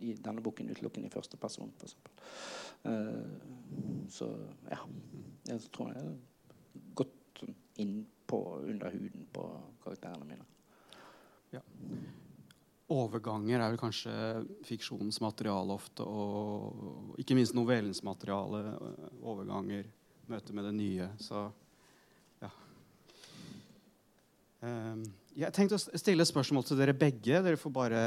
i denne boken utelukkende i første person, f.eks. Så ja. Jeg tror jeg er godt innpå, under huden på karakterene mine. Ja. Overganger er vel kanskje fiksjonens materiale ofte, og ikke minst novellens materiale. Overganger, møte med det nye. Så ja. jeg tenkte å stille spørsmål til dere begge. Dere får bare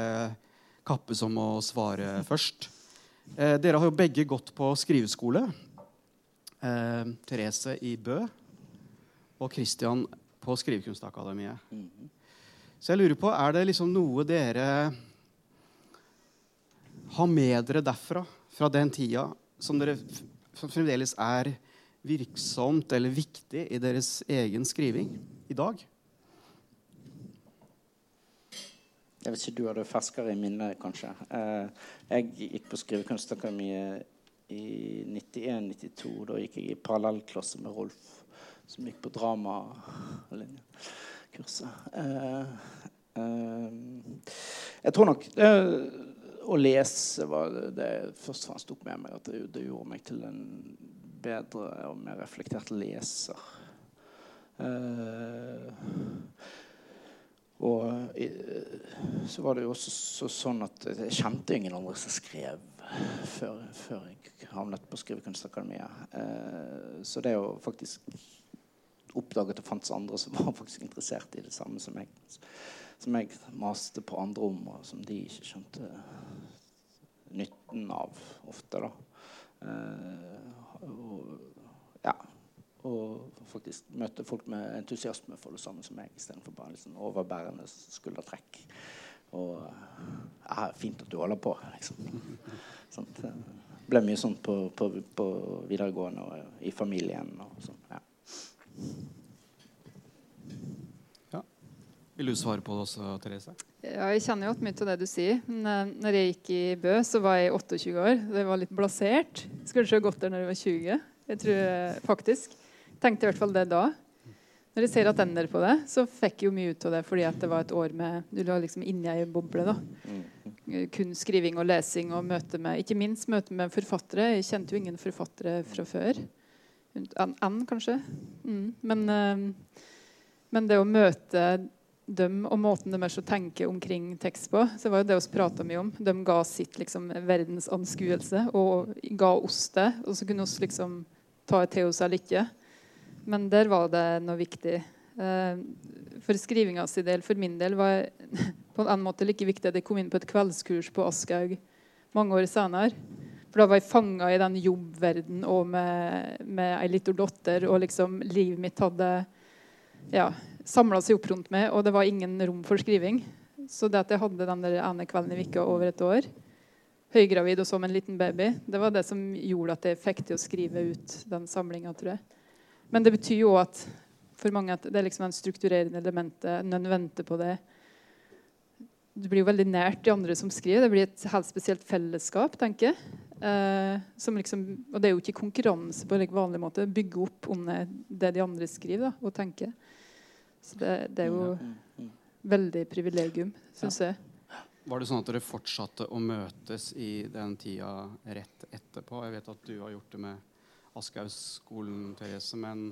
kappes om å svare først. Eh, dere har jo begge gått på skriveskole. Eh, Therese i Bø og Christian på Skrivekunstakademiet. Mm Så jeg lurer på, er det liksom noe dere har med dere derfra, fra den tida, som dere som fremdeles er virksomt eller viktig i deres egen skriving i dag? Jeg vet ikke, Du har det ferskere i minnet, kanskje. Eh, jeg gikk på Skrivekunstakademiet i 91-92. Da gikk jeg i parallellklasse med Rolf, som gikk på dramakurset. Eh, eh, jeg tror nok å lese var det først og fremst tok med meg. At det, gjorde meg til en bedre og mer reflektert leser. Og eh, så var det jo også så, sånn at jeg kjente ingen andre som skrev før, før jeg havnet på Skrivekunstakademiet. Eh, så det å faktisk oppdage at det fantes andre som var faktisk interessert i det samme som jeg, som jeg maste på andre om, og som de ikke skjønte nytten av ofte, da. Eh, og faktisk møte folk med entusiasme for det samme som meg, istedenfor bare liksom overbærende skuldertrekk. Og ja, 'Fint at du holder på', liksom. Sånt. det ble mye sånn på, på, på videregående og i familien. og sånn, ja. Ja. Vil du svare på det også, Therese? Ja, jeg kjenner jo at mye av det du sier. Men eh, når jeg gikk i Bø, så var jeg 28 år. Det var litt blasert. Skulle ikke ha gått der når jeg var 20. Jeg tror eh, faktisk. Tenkte i hvert fall det da. Når jeg ser attender på det, så fikk jeg jo mye ut av det fordi at det var et år med Du lå liksom inni ei boble, da. Kun skriving og lesing og møte med Ikke minst møte med forfattere. Jeg kjente jo ingen forfattere fra før. Ann, kanskje. Mm. Men, uh, men, det å møte dem og måten de er så tenker omkring tekst på, så var jo det vi prata mye om. De ga sitt liksom, verdensanskuelse og ga oss det. Og så kunne vi liksom ta det til oss eller ikke. Men der var det noe viktig. Uh, for skrivinga si del, for min del, var på en måte like viktig at jeg kom inn på et kveldskurs på Aschhaug mange år senere. For da var jeg fanga i den jobbverdenen og med, med ei lita datter, og liksom livet mitt hadde ja, samla seg opp rundt meg, og det var ingen rom for skriving. Så det at jeg hadde den der ene kvelden i uka over et år, høygravid og som en liten baby, det var det som gjorde at jeg fikk til å skrive ut den samlinga, tror jeg. Men det betyr jo at for mange at det er liksom en strukturerende elementet. Noen venter på det. Du blir jo veldig nært de andre som skriver. Det blir et helt spesielt fellesskap, tenker jeg. Eh, liksom, og det er jo ikke konkurranse på en vanlig måte. Bygge opp under det de andre skriver da, og tenker. Så det, det er jo mm, mm, mm. veldig privilegium, syns ja. jeg. Var det sånn at dere fortsatte å møtes i den tida rett etterpå? Jeg vet at du har gjort det med Aschehougskolen, Therese, men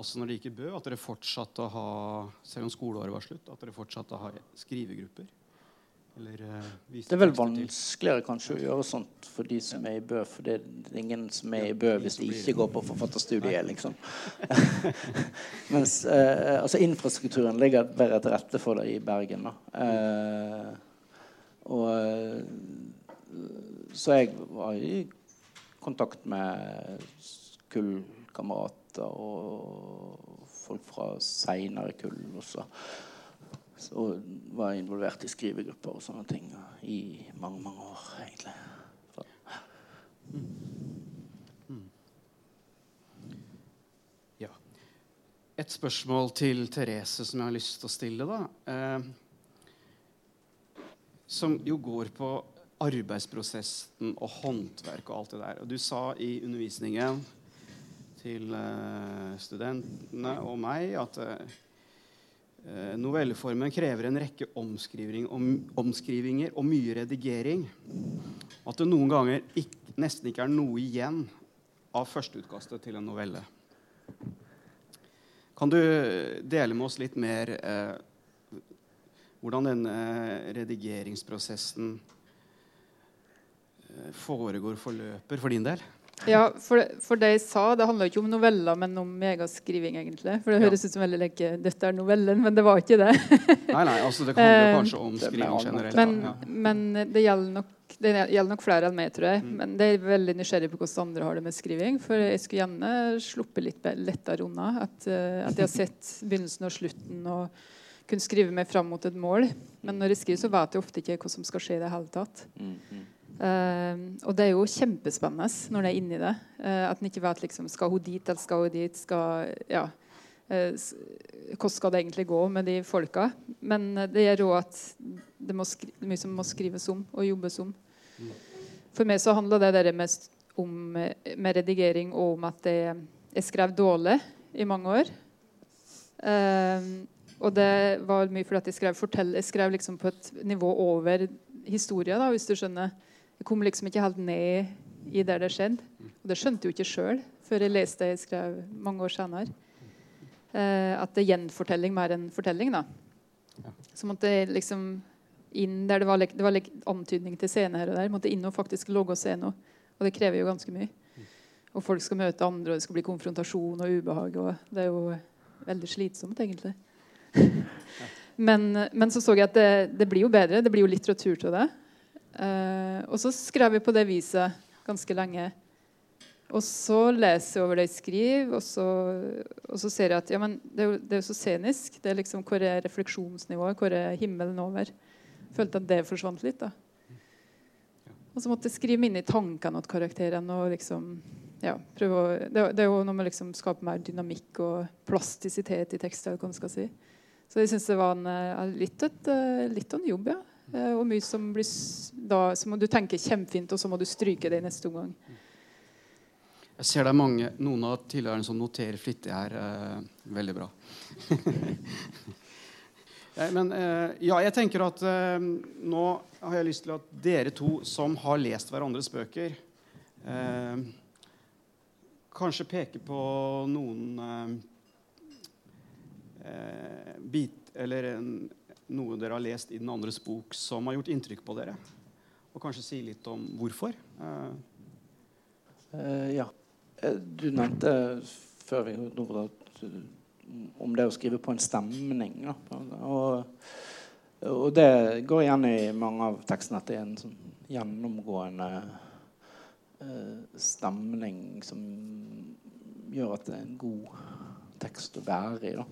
også når det gikk i Bø, at dere fortsatte å ha selv om skoleåret var slutt, at dere fortsatte å ha skrivegrupper? Eller, uh, det er vel vanskeligere kanskje å gjøre sånt for de som er i Bø, for det er ingen som er i Bø hvis de ikke går på forfatterstudiet, liksom. Mens uh, altså infrastrukturen ligger bedre til rette for det i Bergen. Uh, og så jeg var i kontakt med kullkamerater og folk fra seinere kull også. Så var jeg involvert i skrivegrupper og sånne ting i mange, mange år, egentlig. Mm. Et spørsmål til Therese som jeg har lyst til å stille, da. Eh, som jo går på arbeidsprosessen og håndverk og alt det der. Og du sa i undervisningen til eh, studentene og meg at uh, novelleformen krever en rekke omskriving, om, omskrivinger og mye redigering. At det noen ganger ikke, nesten ikke er noe igjen av førsteutkastet til en novelle. Kan du dele med oss litt mer eh, hvordan denne redigeringsprosessen Eh, foregår, forløper for din del? Ja, for, for det jeg sa, det handla ikke om noveller, men om megaskriving, egentlig. For det ja. høres ut som veldig like, dette er novellen, men det var ikke det. nei, nei, altså det handler jo kanskje om skriving generelt. Men, ja. men, det gjelder nok det gjelder nok flere enn meg, tror jeg. Mm. Men det er veldig nysgjerrig på hvordan andre har det med skriving. For jeg skulle gjerne sluppet litt lettere unna. At, uh, at jeg har sett begynnelsen og slutten og kunne skrive meg fram mot et mål. Men når jeg skriver, så vet jeg ofte ikke hva som skal skje i det hele tatt. Mm. mm. Uh, og det er jo kjempespennende når det er inni det. Uh, at en ikke vet liksom, skal hun dit eller skal hun dit. Skal, ja, uh, hvordan skal det egentlig gå med de folka? Men det gjør òg at det, er mye som må skrives om og jobbes om. For meg så handler det med, om, med redigering og om at jeg, jeg skrev dårlig i mange år. og det var mye fordi at jeg skrev, fortell, jeg skrev liksom på et nivå over historie, da, hvis du skjønner. Jeg kom liksom ikke helt ned i der det skjedde. Og det skjønte jeg jo ikke sjøl før jeg leste det jeg skrev mange år senere. Eh, at det er gjenfortelling mer enn fortelling. da. Så måtte jeg liksom inn der det var, det var antydning til scene her og der. Måtte inn og faktisk logge noe Og det krever jo ganske mye. Og folk skal møte andre, og det skal bli konfrontasjon og ubehag. og Det er jo veldig slitsomt, egentlig. men, men, så så jeg at det, det, blir jo bedre. Det blir jo litteratur til det. Uh, og så skrev vi på det viset ganske lenge. Og så leser jeg over det jeg skriver, og så, og så ser jeg at ja, men det er jo det er jo så scenisk. Det er liksom, Hvor er refleksjonsnivået? Hvor er himmelen over? Følte at det forsvant litt. da. Og så måtte jeg skrive inn i tankene til karakterene. og liksom, ja, det, det er jo noe med å liksom skape mer dynamikk og plastisitet i tekster. si. Så jeg syns det var en, eh, litt, et, eh, litt av en jobb, ja. Eh, Og mye som blir da, Så du tenke kjempefint, og så må du stryke det i neste omgang. Jeg ser det er mange, noen av tilhørerne som noterer flittig her. Eh, veldig bra. Eh, Men eh, ja, jeg tenker at eh, nå har jeg lyst til at dere to som har lest hverandres bøker, eh, kanskje peker på noen bit Eller en, noe dere har lest i den andres bok som har gjort inntrykk på dere. Og kanskje si litt om hvorfor. Eh, Eh, ja. Eh, Du nevnte før vi eh, om det å skrive på en stemning. Og, og det går igjen i mange av tekstene at det er en sånn gjennomgående uh, stemning som gjør at det er en god tekst å være i. Da.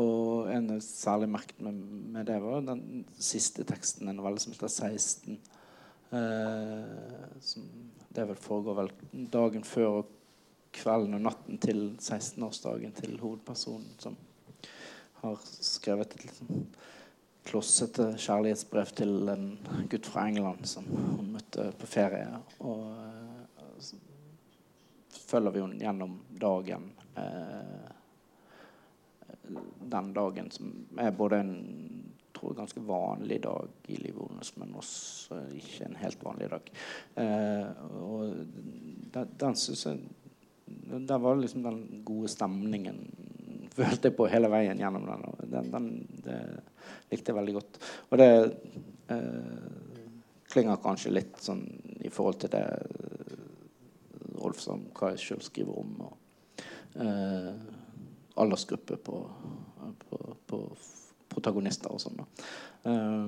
Og en særlig merket med, med det, var den siste teksten, en novelle som heter 16. Eh, som det vel foregår vel dagen før og kvelden og natten til 16-årsdagen til hovedpersonen, som har skrevet et sånn klossete kjærlighetsbrev til en gutt fra England som hun møtte på ferie. Og eh, så følger vi henne gjennom dagen. Eh, den dagen som er både en tror ganske vanlig dag i livet hennes, men også ikke en helt vanlig dag. Eh, og den, den syns jeg Der var liksom den gode stemningen følte jeg på hele veien gjennom den. og den, den det likte jeg veldig godt. Og det eh, klinger kanskje litt sånn i forhold til det Rolf som hva jeg sjøl skriver om. og eh, aldersgruppe på, på, på protagonister og sånn. Eh,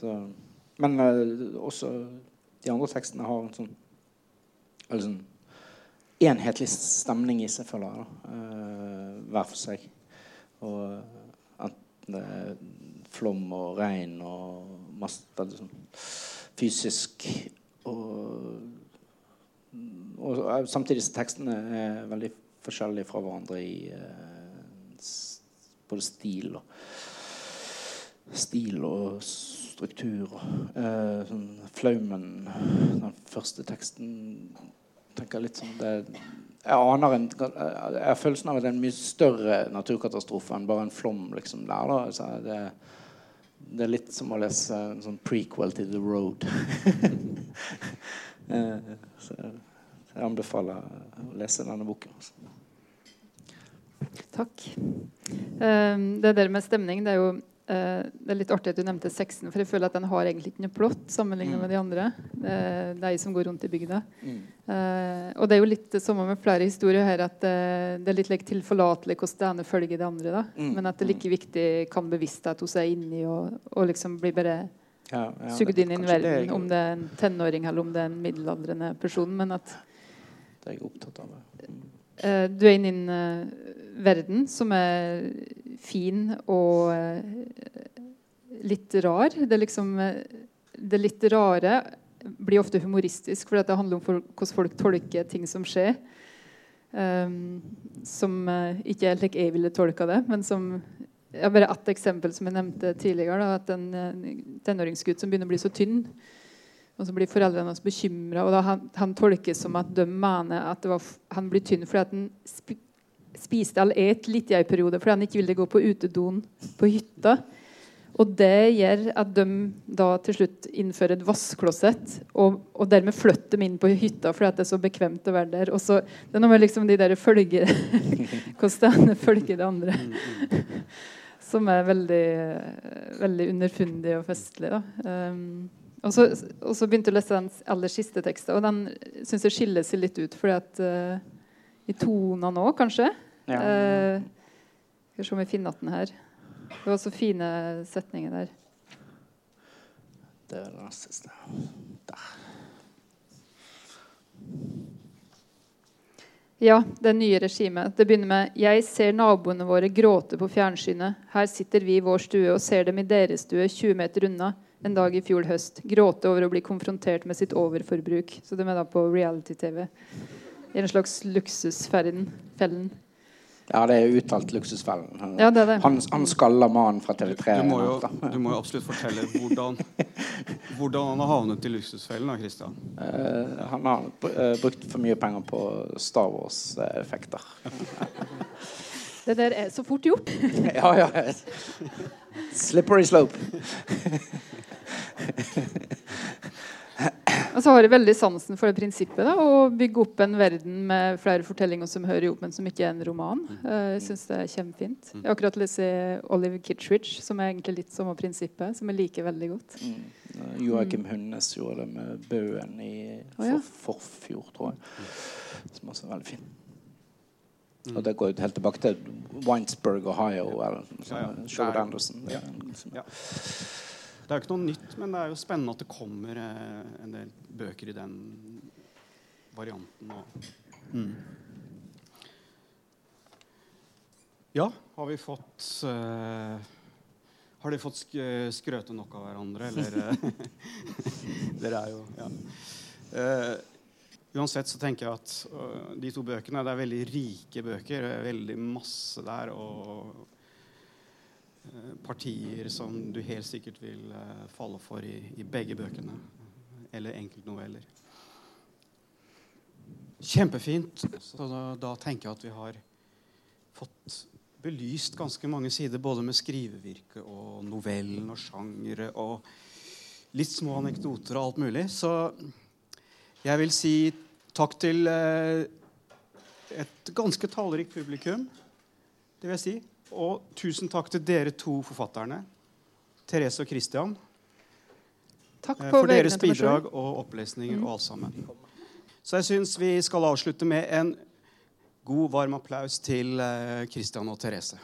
så, men eh, også de andre tekstene har en sånn eller sånn enhetlig stemning i seg, føler jeg. Eh, hver for seg. Og enten det er flom og regn og masse veldig sånn fysisk og, og samtidig som tekstene er veldig forskjellige fra hverandre i eh, både stil og stil og struktur. Eh, sånn Flaumen, den første teksten, tenker litt sånn det, Jeg aner en Jeg har følelsen av at det er en mye større naturkatastrofe enn bare en flom liksom der. da, det, det er litt som å lese en sånn prequel til The Road. uh, så jeg anbefaler å lese denne. Altså. Takk. Um, det der med stemning, det er jo eh, det er litt artig at du nevnte sexen, for jeg føler at den har egentlig ikke noe plott sammenlignet Mm. med de andre. Det er de som går rundt i bygda. Mm. Eh, og det er jo litt det samme med flere historier her, at eh, det er litt like, tilforlatelig hvordan det ene følger det andre. Mm. Men at det like viktig kan bevissthet hos er inni og, og liksom blir bare Ja, ja, sugd inn i en verden, jeg- om det er en tenåring eller om det er en middelaldrende person. Men at Det er jeg opptatt av. Mm. Du er inne i en eh, verden som er fin og eh, litt rar. Det liksom Det litt rare blir ofte humoristisk, for det handler om hvordan folk tolker ting som skjer. Um, som ikke er slik jeg ville tolka det, men som ja, Bare ett eksempel som jeg nevnte tidligere. Da, at En eh, tenåringsgutt som begynner å bli så tynn, og så blir foreldrene hans bekymra. Og han, han tolkes som at de mener at det var, han blir tynn fordi at han sp spiste eller et litt i en periode fordi han ikke ville gå på utedoen på hytta. Og det gjør at de da til slutt innfører et vassklosett, og, og dermed flytter dem inn på hytta fordi det er så bekvemt å være der. Og så, det er noe med liksom de der følger Hvordan det ene følger det andre. Som er veldig, veldig underfundig og festlig. Da. Um, og, så, og så begynte jeg å lese den aller siste teksten, og den syns jeg skiller seg litt ut. fordi at uh, I tonene òg, kanskje. Ja. Eh, skal vi se om jeg finner den her. Det var så fine setninger der. Det er den siste. Der. Ja, det nye regimet. Det begynner med Jeg ser naboene våre gråte på fjernsynet. Her sitter vi i vår stue og ser dem i deres stue 20 meter unna en dag i fjor høst. Gråte over å bli konfrontert med sitt overforbruk. Så de er da på reality-TV. I en slags luksusfellen. Ja, det er uttalt Luksusfellen. Han, Ja, det er det. han, han skalla mannen fra TV3. Du må, jo, du må jo absolutt fortelle hvordan, hvordan han har havnet i luksusfellen. da, Christian. Uh, han har eh, brukt for mye penger på Star Wars-effekter. Det der er så fort gjort. ja, ja. Slippery slope. Og så har jeg veldig sansen for det prinsippet. da, Å bygge opp en verden med flere fortellinger som hører ihop, men som ikke er en roman. Eh, Jeg synes det er kjempefint. Jeg har akkurat lest Oliver Kitchridge, som er egentlig litt samme prinsippet, som jeg liker veldig godt. Mm. Joakim Hunnes gjorde det med Bøen i for, forfjor, tror jeg. Som også er veldig fin. Og det går helt tilbake til Winesburg, Ohio. Eller noe sånt, Ja, ja. Sherwood Anderson. Det ja. liksom- Ja. Det er jo ikke noe nytt, men det er jo spennende at det kommer eh, en del bøker i den varianten. Mm. Ja, har vi fått uh, Har de fått sk skrøte nok av hverandre, eller eh, Dere er jo Ja. Uh, uansett så tenker jeg at uh, de to bøkene det er veldig rike bøker. Det er veldig masse der. og partier som du helt sikkert vil eh, falle for i, i begge bøkene. Eller enkeltnoveller. Kjempefint. Så da, da tenker jeg at vi har fått belyst ganske mange sider, både med skrivevirke og novellen og sjangere og litt små anekdoter og alt mulig. Så jeg vil si takk til eh, et ganske tallrikt publikum. Det vil jeg si. Og tusen takk til dere to forfatterne, Therese og Christian, Takk eh, på for deres bidrag og opplesninger og alt sammen. Så jeg syns vi skal avslutte med en god, varm applaus til eh, Christian og Therese.